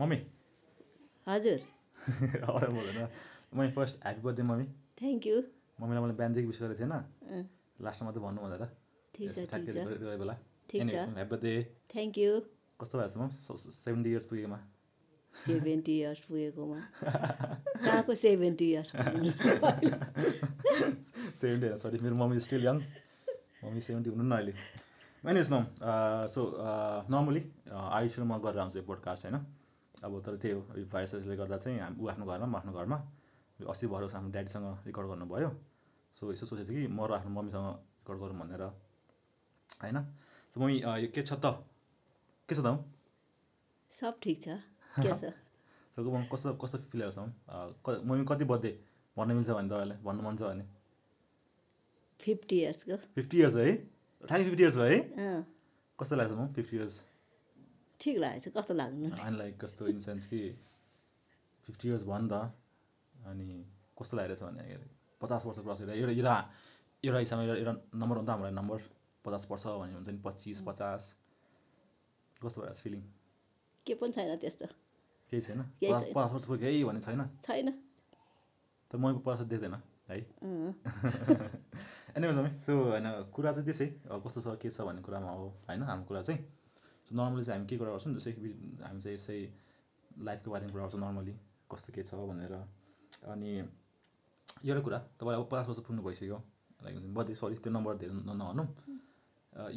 Mummy. हजुर। अरू बोल्दैन मैले first happy birthday mummy. Thank you मम्मीलाई मैले बिहानदेखि विस गरेको थिएन लास्टमा मात्रै भन्नु भनेर। ठिक बेला। ह्याप्पी बर्थडे थ्याङ्क यू कस्तो भएको छ मम सेभेन्टी इयर्स पुगेकोमा। Seventy years पुगेकोमा। कहाँको सेभेन्टी इयर्स सेभेन्टी होइन सरी मेरो mummy still young mummy seventy हुनु न अहिले। एनिज नम सो नर्मली आयुष म गरेर आउँछु पोडकास्ट होइन? अब तर त्यही हो। यो भाइरसले गर्दा चाहिँ हाम ऊ आफ्नो घरमा म आफ्नो घरमा। यो अस्ति भएर आफ्नो ड्याडीसँग रेकर्ड गर्नुभयो। सो यसो सोचेको थिएँ कि म र आफ्नो मम्मीसँग रेकर्ड गरौँ भनेर। होइन? सो मम्मी यो के छ त? के छ त? सब ठिक छ। सो म कस्तो कस्तो फिल छ मम्मी कति बर्थडे? भन्न मिल्छ भने तपाईँलाई भन्नु मन छ भने। फिफ्टी इयर्सको। फिफ्टी इयर्स है? ठ्याक्कै फिफ्टी इयर्स भयो है? कस्तो लाग्छ म फिफ्टी इयर्स। ठिक लागेको छ कस्तो लाग्नु? लाइक कस्तो इन सेन्स कि फिफ्टी इयर्स भयो नि त अनि कस्तो लागिरहेछ भने पचास वर्ष क्रस गरेर एउटा एउटा एउटा हिसाबमा एउटा एउटा नम्बर हो नि त हाम्रो नम्बर पचास वर्ष भन्यो हुन्छ नि पच्चिस पचास। कस्तो भइरहेछ फिलिङ के पनि छैन त्यस्तो। केही छैन? केही पचास छैन। पचास वर्ष पुग्यो है भन्ने छैन? छैन। तर मैले पचास देख्दैन है? हामी सो होइन कुरा चाहिँ त्यसै कस्तो छ के छ भन्ने कुरामा हो होइन हाम्रो कुरा चाहिँ। नर्मली चाहिँ हामी के कुरा गर्छौँ जस्तै कि हामी चाहिँ यसै लाइफको बारेमा कुरा गर्छौँ नर्मली कस्तो के छ भनेर। अनि एउटा कुरा तपाईँ अब पचास वर्ष पुग्नु भइसक्यो। लाइक हुन्छ बर्थडे सरी त्यो नम्बर धेरै नभनौँ।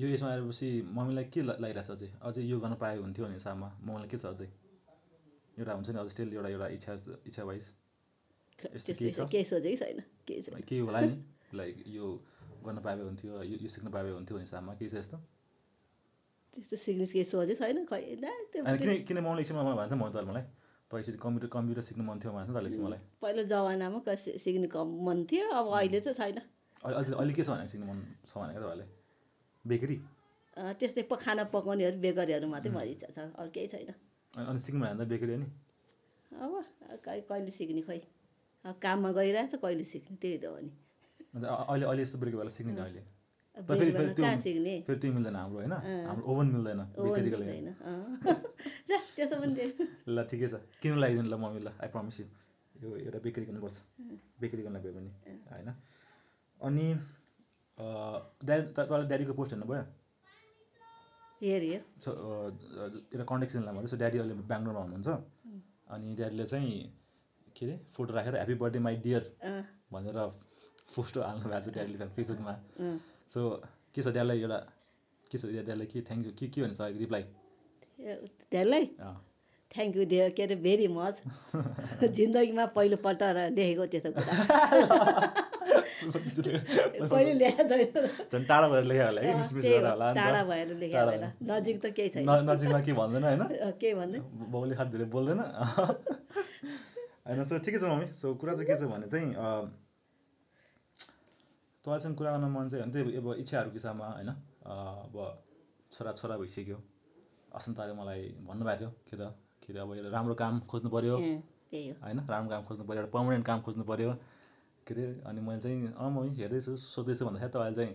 यो एजमा आएपछि मम्मीलाई के ला- लागिरहेछ अझै? अझै यो गर्न पाए हुन्थ्यो भन्ने हिसाबमा मम्मीलाई के छ अझै? एउटा हुन्छ नि अझै स्टिल एउटा एउटा इच्छा इच्छा वाइज केही छ छ? सोचेकै छैन केही होला नि। लाइक यो गर्न पाए हुन्थ्यो यो सिक्न पाए हुन्थ्यो भन्ने हिसाबमा केही छ यस्तो? त्यस्तो सिक्ने केही सोचेकै छैन खै दा त्यो अनि किन किन मलाई एकछिन मलाई भन्थ्यो म त मलाई? त एकचोटि कम्प्युटर कम्प्युटर सिक्नु मन थियो भन्थ्यो त मलाई। पहिला जमानामा कस सिक्ने कम मन थियो अब अहिले चाहिँ छैन। अहिले अहिले के छ भने सिक्नु मन छ भनेको तपाईँहरूले बेकरी? त्यस्तै खाना पकाउनेहरू बेकरीहरू मात्रै इच्छा छ अरू केही छैन। अनि सिक्नु भने त बेकरी हो नि अब कहिले सिक्ने खोइ अब काममा गइरहेछ कहिले सिक्ने त्यही त हो नि। अहिले अहिले यस्तो बेला सिक्ने अहिले? तर फेरि फेरि त्यो कहाँ सिक्ने फेरि त्यो मिल्दैन हाम्रो होइन? हाम्रो ओभन मिल्दैन बेकरीको लागि। त्यसो पनि। ल ठिकै छ। किन लगाइदिनु ल मम्मी ल आई प्रमिस यु यो एउटा बेकरी गर्नुपर्छ बेकरी गर्न भयो भने होइन? अनि ड्याडी तपाईँले ड्याडीको पोस्ट हेर्नुभयो हेऱ्यो एउटा कन्ट्याक्ट चिन्हलाई भन्दै सो ड्याडी अहिले बेङ्गलोरमा हुनुहुन्छ। अनि ड्याडीले चाहिँ के अरे फोटो राखेर ह्याप्पी बर्थडे माई डियर भनेर फोटो हाल्नु भएको छ ड्याडीले फेसबुकमा। सो के छ ड्याडीलाई एउटा के छ ड्याडीलाई के थ्याङ्क यू के के भन्छ रिप्लाई त्यसलाई थ्याङ्क यू दे के अरे भेरी मच जिन्दगीमा पहिलोपल्ट र देखेको त्यस्तो कुरा। कहिले ल्याएको छैन। टाढा भएर लेख्यो होला है होला। टाढा भएर लेखेको होला। नजिक त केही छैन। नजिकमा के भन्दैन होइन? के भन्दै बाउले खास धेरै बोल्दैन। होइन सो ठिकै छ मम्मी। सो कुरा चाहिँ के छ भने चाहिँ तपाईँसँग कुरा गर्न मन चाहिँ त्यही अब इच्छाहरूको किसामा होइन अब छोरा छोरा भइसक्यो। असन्ताले मलाई भन्नुभएको थियो के त के अरे अब एउटा राम्रो काम खोज्नु पऱ्यो त्यही होइन राम्रो काम खोज्नु पऱ्यो एउटा पर्मानेन्ट काम खोज्नु पऱ्यो के अरे अनि मैले चाहिँ अँ म हेर्दैछु सोध्दैछु भन्दाखेरि तपाईँले चाहिँ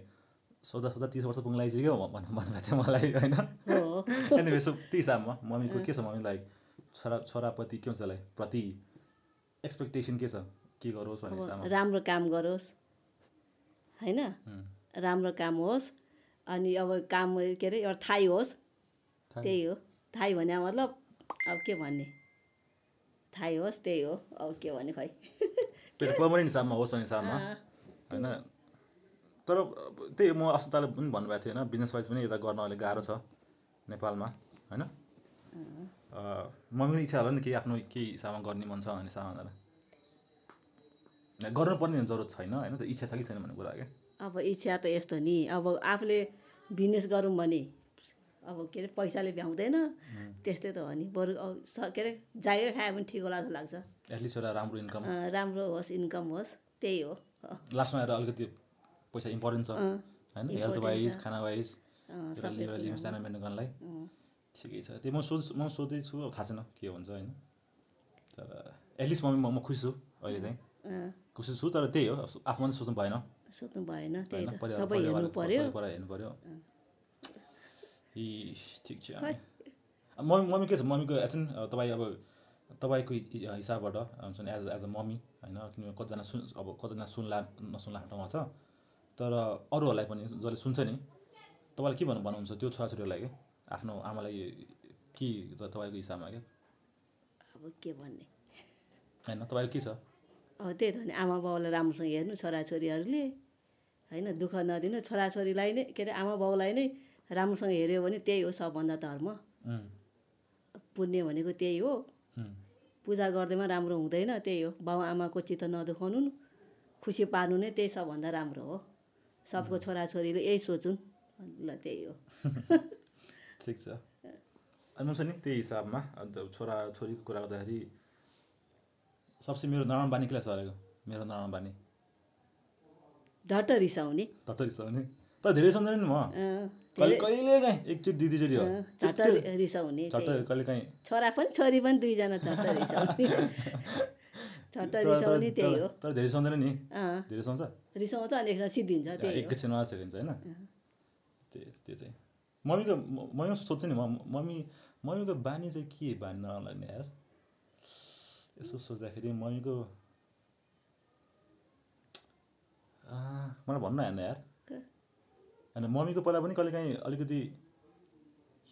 सोध्दा सोध्दा तिस वर्ष पुग्नु लागिसक्यो भन्नु भन्नुभएको थियो मलाई होइन। हो। एनिवे सो त्यो हिसाबमा मम्मीको के छ मम्मी लाइक छोरा छोराप्रति के हुन्छ त्यसलाई प्रति एक्सपेक्टेसन के छ? के गरोस् भन्ने हिसाबमा राम्रो काम गरोस्। होइन? राम्रो काम होस् अनि अब काम के अरे एउटा थाहै होस्। त्यही हो। थाहै भने मतलब अब के भन्ने? थाहै होस् त्यही हो। अब के भने खै? पर्मानेन्ट हिसाबमा होस् भन्ने हिसाबमा होइन? तर त्यही म अस्पतालले पनि भन्नुभएको थियो होइन बिजनेस वाइज पनि यता गर्न अहिले गाह्रो छ नेपालमा होइन? मम्मीको इच्छा होला नि केही आफ्नो केही हिसाबमा गर्ने मन छ भन्ने हिसाबमा भनेर गर्नुपर्ने जरुरत छैन होइन त? इच्छा छ कि छैन भन्ने कुरा क्या? अब इच्छा त यस्तो नि। अब आफूले बिजनेस गरौँ भने अब के अरे पैसाले भ्याउँदैन। त्यस्तै त हो नि। बरु के अरे जागिर खायो भने ठिक होला जस्तो लाग्छ। एटलिस्ट एउटा राम्रो इन्कम राम्रो होस् इन्कम होस् त्यही हो। लास्टमा आएर अलिकति पैसा इम्पोर्टेन्ट छ। होइन? Health wise. खाना वाइज गर्नलाई ठिकै छ। त्यो म सोच म सोध्दैछु अब थाहा छैन के हुन्छ होइन? तर एटलिस्ट म म खुसी छु अहिले चाहिँ। खुसी छु तर त्यही हो आफ्नो मात्रै सोच्नु भएन। भएन त्यही त सबै हेर्नु पर्यो हेर्नु पऱ्यो। ए ठिक छ। मम्मी मम्मी के छ? मम्मीको एसन तपाईँ अब तपाईँको हिसाबबाट हुन्छ नि एज एज अ मम्मी होइन किनभने कतिजना सुन अब कतिजना सुन्ला नसुन्ला ठाउँमा छ। तर अरूहरूलाई पनि जसले सुन्छ नि तपाईँलाई के भन्नु भन्नुहुन्छ त्यो छोराछोरीहरूलाई कि? आफ्नो आमालाई के तपाईँको हिसाबमा क्या अब के भन्ने? होइन तपाईँको के छ? अब त्यही त हो नि आमा बाउलाई राम्रोसँग हेर्नु छोराछोरीहरूले होइन दुःख नदिनु छोराछोरीलाई नै के अरे आमा बाउलाई नै राम्रोसँग हेऱ्यो भने त्यही हो सबभन्दा धर्म। पुण्य भनेको त्यही हो। पूजा गर्दैमा राम्रो हुँदैन त्यही हो। बाउ आमाको चित्त नदुखाउनु खुसी पार्नु नै त्यही सबभन्दा राम्रो हो। सबको छोराछोरीले यही सोचुन्। ल त्यही हो। ठिक छ। अनि त्यही हिसाबमा अन्त छोरा छोरीको कुरा गर्दाखेरि सबसे मेरो नराम्रो बानी के लाग्छ तपाईँको मेरो नराम्रो बानी। झट्ट रिसाउने। झट्ट रिसाउने? तर धेरै सम्झँदैन नि म। कहिले काहीँ एकचोटि दुई दुईचोटि हो झट्ट रिसाउने झट्ट त्यही। कहिले काहीँ। छोरा पनि छोरी पनि दुईजना झट्ट रिसाउने। झट्ट रिसाउने त्यही हो। तर धेरै सम्झँदैन नि। धेरै सम्झ? रिसाउँछ अनि एकजना सिद्धिन्छ त्यही एकैछिनमा सकिन्छ होइन? त्यो त्यो चाहिँ। मम्मीको मम्मी सोध्छु नि म। मम्मी मम्मीको बानी चाहिँ के बानी नराम्रो यार? यसो सोच्दाखेरि मम्मीको मलाई भन्न आएन यार होइन मम्मीको पहिला पनि कहिले काहीँ अलिकति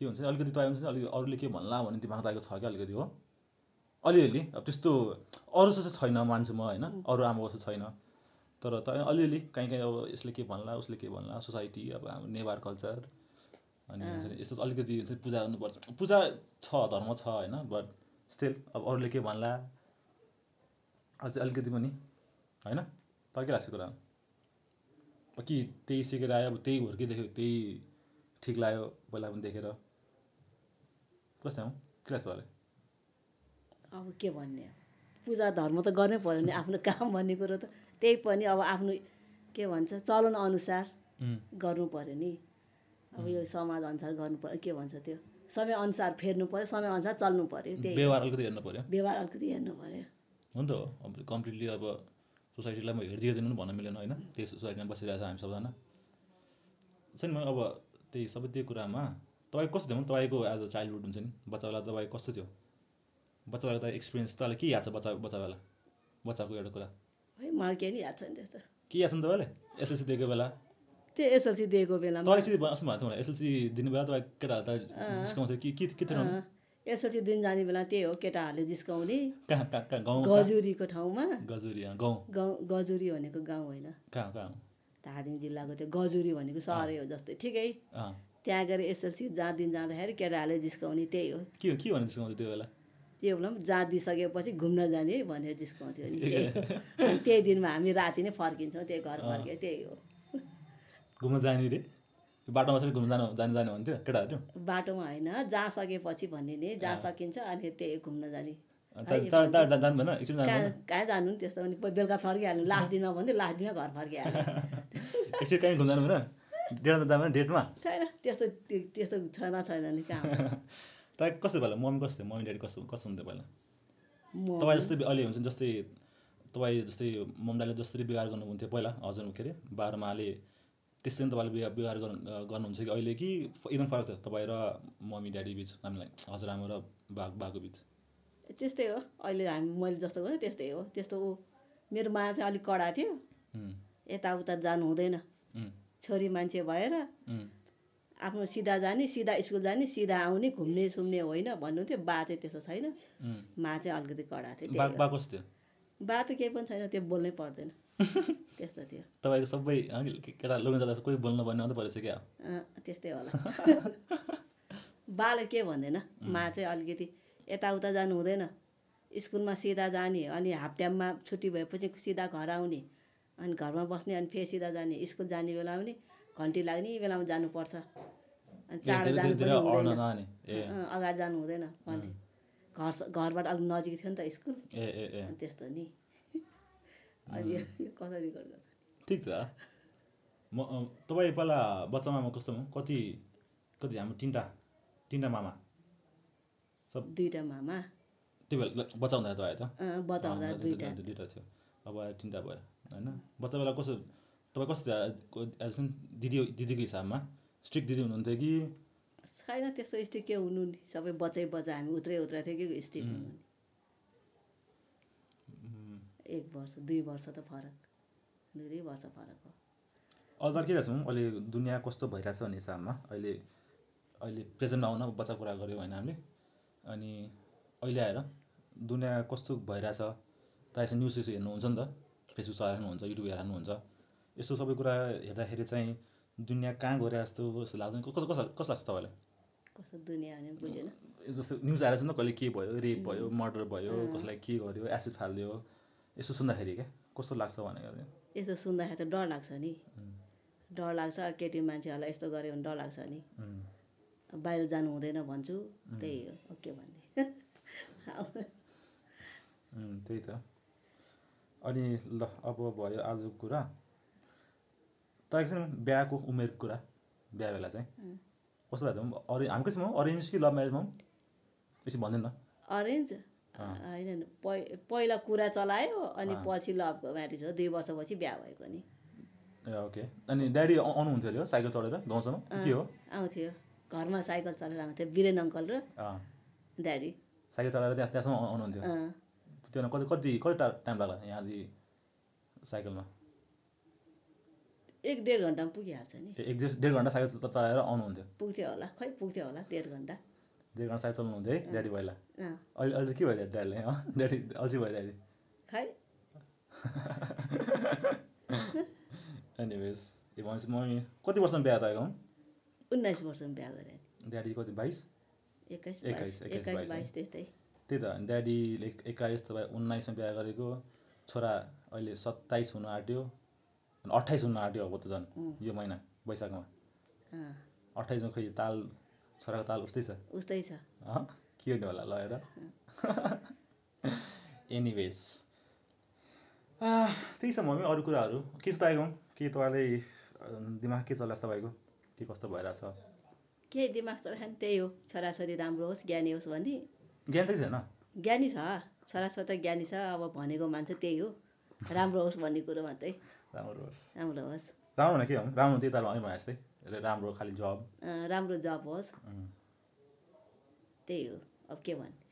के हुन्छ अलिकति तपाईँ हुन्छ नि अलिकति अरूले के भन्ला भन्ने दिमाग त आएको छ क्या अलिकति हो अलिअलि अब त्यस्तो अरू जस्तो छैन मान्छे म होइन अरू आमा जस्तो छैन तर त अलिअलि काहीँ काहीँ अब यसले के भन्ला उसले के भन्ला सोसाइटी अब हाम्रो नेवार कल्चर अनि हुन्छ नि यस्तो अलिकति नि पूजा गर्नुपर्छ पूजा छ धर्म छ होइन बट स्टिल अब अरूले के भन्ला अझै अलिकति पनि होइन? तर के लाग्छ कुरा। कि त्यही सिकेर आयो अब त्यही हुर्किदेख्यो त्यही ठिक लाग्यो पहिला पनि देखेर। कस्तो हो? के लाग्छ तपाईँलाई अब के भन्ने? पूजा धर्म त गर्नै पऱ्यो नि आफ्नो काम भन्ने कुरो त। त्यही पनि अब आफ्नो के भन्छ चलन अनुसार गर्नु पऱ्यो नि। अब यो समाज अनुसार गर्नु पऱ्यो के भन्छ त्यो? समय अनुसार फेर्नु पऱ्यो समय अनुसार चल्नु पऱ्यो त्यही व्यवहार अलिकति हेर्नु पऱ्यो व्यवहार अलिकति हेर्नु पऱ्यो हो नि त हो अब कम्प्लिटली अब सोसाइटीलाई म हेरिदिँदैन भन्न मिलेन होइन? त्यही सोसाइटीमा बसिरहेको छ हामी सबजना। छ नि म अब त्यही सबै त्यही कुरामा तपाईँ कस्तो थियो तपाईँको एज अ चाइल्डहुड हुन्छ नि? बच्चा बेला तपाईँ कस्तो थियो? बच्चा बेला त एक्सपिरियन्स तपाईँलाई के याद छ बच्चा बच्चा बेला बच्चाको एउटा कुरा। है मलाई केही नि याद छैन त्यस्तो। के याद छ नि तपाईँले एसएलसी दिएको बेला। त्यो एसएलसी दिएको थियो मलाई? एसएलसी दिने बेला तपाईँ केटाहरू त जिस्काउँथ्यो कि के के थियो एसएलसी दिन जाने बेला त्यही हो केटाहरूले जिस्काउने? गजुरीको ठाउँमा। गाउँ। गजुरी भनेको गाउँ होइन। हो? धादिङ जिल्लाको त्यो गजुरी भनेको सहरै हो जस्तै ठिकै? त्यहाँ गएर एसएलसी जहाँ दिन जाँदाखेरि केटाहरूले जिस्काउने त्यही हो। के के भनेर जिस्काउँथ्यो त्यो बेला? त्यो बेला पनि दिइसकेपछि घुम्न जाने है भनेर जिस्काउँथ्यो नि त्यही हो। अनि त्यही दिनमा हामी राति नै फर्किन्छौँ त्यही घर फर्क्यो त्यही हो। घुम्न जाने रे बाटोमा चाहिँ घुम्न जानु जाने जाने भन्थ्यो केटाहरू? बाटोमा होइन जहाँ सकेपछि भन्ने नि जहाँ सकिन्छ अनि त्यही घुम्न जाने। जा- कहाँ जानु नि त्यस्तो पनि बेलुका फर्किहाल्नु लास्ट दिनमा भन्थ्यो लास्ट दिनमा घर फर्किहाल्नु। कहीँ घुम्न जानु जानु भएन डेटमा? छैन त्यस्तो त्यो- त्यस्तो छैन छैन नि कहाँ। तपाईँ कस्तो पहिला मम्मी कस्तो थियो? मम्मी ड्याडी कस्तो कस्तो हुन्थ्यो पहिला? तपाईँ जस्तै अहिले हुन्छ जस्तै तपाईँ जस्तै मम्मीले जसरी व्यवहार गर्नुहुन्थ्यो पहिला हजुर के अरे बाह्रमाले त्यस्तै नै तपाईँले व्यवहार व्यवहार गर्नु गर्नुहुन्छ कि? अहिले कि एकदम फरक छ तपाईँ र मम्मी ड्याडी बिच हामीलाई? हजुरआमा र बा बाको बिच? त्यस्तै हो। अहिले हामी मैले जस्तो गरेँ त्यस्तै हो। त्यस्तो ऊ मेरो मा चाहिँ अलिक कडा थियो। यताउता जानु हुँदैन। छोरी मान्छे भएर आफ्नो सिधा जाने सिधा स्कुल जाने सिधा आउने घुम्ने सुम्ने होइन भन्नुहुन्थ्यो। बा चाहिँ त्यस्तो छैन। मा चाहिँ अलिकति कडा थियो? बा त केही पनि छैन त्यो बोल्नै पर्दैन। त्यस्तो थियो तपाईँको सबै केटा लगन जाँदा कोही बोल्न पर्ने मात्रै परेछ क्या त्यस्तै होला बाले के भन्दैन मा चाहिँ अलिकति यताउता जानु हुँदैन स्कुलमा सिधा जाने अनि हाफ टाइममा छुट्टी भएपछि सिधा घर आउने अनि घरमा बस्ने अनि फेरि सिधा जाने स्कुल जाने बेला पनि घन्टी लाग्ने बेलामा जानुपर्छ अनि चाँडो जानु हुँदैन अगाडि जानु हुँदैन भन्थे घर घरबाट अलिक नजिक थियो नि त स्कुल त्यस्तो नि अनि यो यो कसरी गर्नु ठिक छ। म तपाईँ पहिला बच्चामा म कस्तो कति कति हाम्रो तिनवटा तिनवटा मामा? दुइटा मामा। त्यो बेला बच्चा हुँदा तपाईँ त। दुइटा दुइटा दुइटा थियो। अब तिनवटा भयो होइन? बच्चा बेला कस्तो तपाईँ कस्तो थियो? एज दिदी दिदीको हिसाबमा? स्ट्रिक्ट दिदी हुनुहुन्थ्यो कि? छैन त्यस्तो स्टिक के हुनु नि सबै बच्चै बच्चा हामी उत्रै उत्रै थियो के स्टिक हुनु नि एक वर्ष दुई वर्ष त फरक। दुई दुई वर्ष फरक हो। अहिले त के रहेछ? अहिले दुनियाँ कस्तो भइरहेछ भन्ने हिसाबमा अहिले अहिले प्रेजेन्टमा आउन बच्चा कुरा गऱ्यौँ होइन हामीले। अनि अहिले आएर दुनियाँ कस्तो भइरहेछ त यसो न्युज यसो हेर्नुहुन्छ नि त। फेसबुक चलाएर हुन्छ युट्युब हेरेर हुन्छ यस्तो सबै कुरा हेर्दाखेरि चाहिँ दुनियाँ कहाँ गइरहेको जस्तो जस्तो लाग्दैन। कस्तो कस्तो कस्तो लाग्छ तपाईँलाई? कस्तो दुनियाँ बुझेन जस्तो न्युज आएर छ नि त कहिले के भयो रेप भयो मर्डर भयो कसलाई के गर्यो एसिड फालिदियो यसो सुन्दाखेरि क्या कस्तो लाग्छ भनेको चाहिँ यसो सुन्दाखेरि त डर लाग्छ नि। डर लाग्छ केटी मान्छेहरूलाई यस्तो गऱ्यो भने डर लाग्छ नि। बाहिर जानु हुँदैन भन्छु त्यही हो अब के भन्ने त्यही त। अनि ल अब भयो आजको कुरा। तपाईँको चाहिँ बिहाको उमेरको कुरा बिहा बेला चाहिँ। कस्तो लाग्छ अरे हामी कसमा अरेन्ज कि लभ म्यारेजमा हौ? बेसी भन्दैन न। अरेन्ज? होइन पहिला कुरा चलायो अनि पछि लभ म्यारिज हो। दुई वर्षपछि बिहा भएको नि। ए ओके। अनि ड्याडी आउ- आउनुहुन्थ्यो अरे हो? साइकल चढेर गाउँसम्म? के हो? आउँथ्यो। घरमा साइकल चलाएर आउँथ्यो। वीरेन अङ्कल र ड्याडी। साइकल चलाएर त्यहाँ त्यहाँसम्म आउ- आउनुहुन्थ्यो? त्यो कति कति कति टा टाइम लाग्ला यहाँदेखि साइकलमा? एक डेढ घन्टामा पुगिहाल्छ नि। एक डेढ घन्टा साइकल चलाएर आउनुहुन्थ्यो। पुग्थ्यो होला। खै पुग्थ्यो होला? डेढ घन्टा। डेढ घन्टा साइकल चलाउनुहुन्थ्यो है ड्याडी पहिला अहिले अहिले के भयो ड्याडीलाई अँ ड्याडी अल्छी भयो ड्याडी खै एनिवेज ए भनेपछि म कति वर्षमा बिहा तपाईँको उन्नाइस वर्षमा बिहा गरेँ ड्याडी कति बाइस एक्काइस एक्काइस, बाइस, त्यस्तै त्यही त ड्याडीले एक्काइस तपाईँ उन्नाइसमा बिहा गरेको छोरा अहिले सत्ताइस हुनु आँट्यो अनि अट्ठाइस हुनु आँट्यो अब त झन् यो महिना वैशाखमा। अट्ठाइसमा खोइ ताल छोराको ताल उस्तै छ। उस्तै छ। के हुने होला ल हेर। एनिवेज त्यही छ मम्मी अरू कुराहरू। के छ तपाईँको के तपाईँले अँ, दिमाग के चल्छ तपाईँको? के कस्तो भइरहेछ? केही दिमाग चलाएन त्यही हो। छोराछोरी राम्रो होस् ज्ञानी होस् भन्ने। ज्ञान चाहिँ छैन? ज्ञानी छ। छोराछोरी त ज्ञानी छ अब भनेको मान्छे त्यही हो। राम्रो होस् भन्ने कुरो मात्रै। राम्रो होस्। राम्रो होस्। राम्रो भने के हो? राम्रो त्यही त भने जस्तै। राम्रो खालि जब राम्रो जब होस्। त्यही हो अब के भन्ने?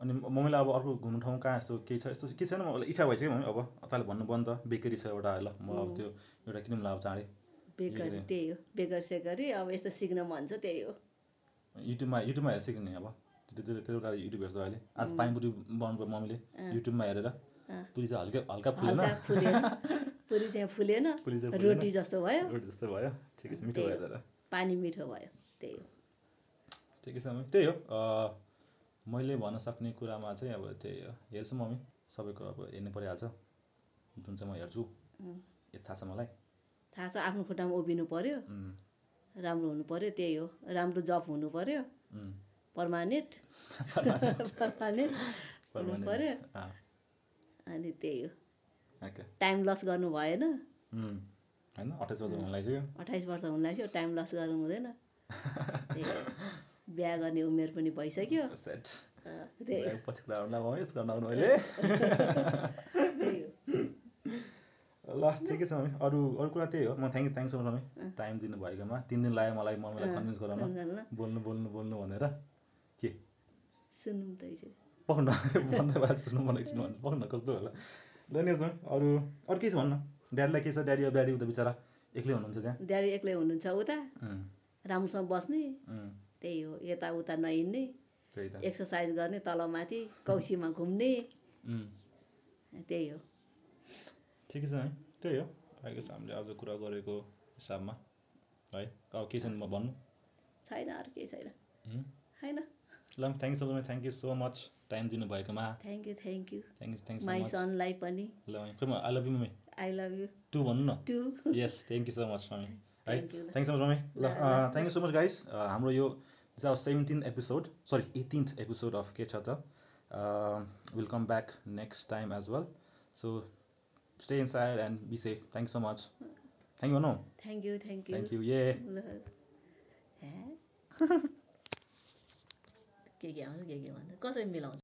अनि मम्मीलाई अब अर्को घुम्नु ठाउँ कहाँ यस्तो केही छ? यस्तो के छैन? मलाई इच्छा भइसक्यो मम्मी अब। तपाईँले भन्नुभयो नि त। बेकरी छ एउटा ल। म अब त्यो एउटा किनौँ ल अब चाँडै। बेकरी त्यही हो। बेकर सेकरी अब यस्तो सिक्न मन छ त्यही हो। युट्युबमा युट्युबमा हेरेर सिक्ने अब? त्यो त्यो त्यो एउटा युट्युब हेर्छ अहिले। आज पानीपुरी बनाउनु मम्मीले। युट्युबमा हेरेर। पुरी चाहिँ हल्का हल्का फुलेन। पुरी चाहिँ फुलेन। रोटी जस्तो भयो। रोटी जस्तो भयो। ठिकै छ मिठो भयो तर। पानी मिठो भयो त्यही हो। ठिकै छ मम्मी। त्यही हो। मैले भन्न सक्ने कुरामा चाहिँ अब त्यही हो। हेर्छु मम्मी। सबैको अब हेर्नु परिहाल्छ। जुन चाहिँ म हेर्छु। यो थाहा छ मलाई? थाहा छ आफ्नो खुट्टामा उभिनु पर्यो। राम्रो हुनु पर्यो त्यही हो। राम्रो जब हुनु पर्यो। उम्, पर्मानेन्ट। पर्मानेन्ट। हुनु। पर्यो। अनि त्यही हो। टाइम लस गर्नु भएन। होइन अट्ठाइस वर्ष हुन लाग्यो अट्ठाइस वर्ष हुनु लाग्यो टाइम लस गर्नु हुँदैन। बिहा गर्ने उमेर पनि भइसक्यो। ल ठिकै छ मम्मी। अरू अरू कुरा त्यही हो। म thank you thank so much mummy. Time दिनुभएकोमा तिन दिन लाग्यो मलाई मम्मीलाई कन्भिन्स गराउन। बोल्नु बोल्नु बोल्नु भनेर। के? सुन्नु त पक्नु भन्दा सुन्नु मलाई एकछिन भन्छ। पक्नु कस्तो होला? धन्यवाद अरू अरू के छ भन्नु? ड्याडीलाई के छ? ड्याडी अब ड्याडी उता बिचरा। एक्लै हुनुहुन्छ त्यहाँ। ड्याडी एक्लै हुनुहुन्छ उता। राम्रोसँग बस्ने। त्यही हो। यताउता नहिँड्ने। एक्सर्साइज गर्ने तलमाथि कौसीमा घुम्ने। त्यही हो। ठिकै छ है। त्यही हो। छ हामीले आज कुरा गरेको हिसाबमा। है। अब के छ म भन्नु। छैन अरू केही छैन। होइन ल thank you thank you so much time दिनुभएकोमा। Thank you thank you thank you thank so my सनलाई पनि। ल I love you mummy I love you too भन्नु न। Too yes thank you so much mummy है. Thank so much mummy ल thank you so much guys हाम्रो यो चाहिँ seventeen episode sorry eighteenth episode of के छ त will come back next time as well so stay in side and be safe thank so much thank you भनौँ thank you thank you thank you yeah ल हे? के के आउँछ के के भन्छ कसरी मिलाउँछ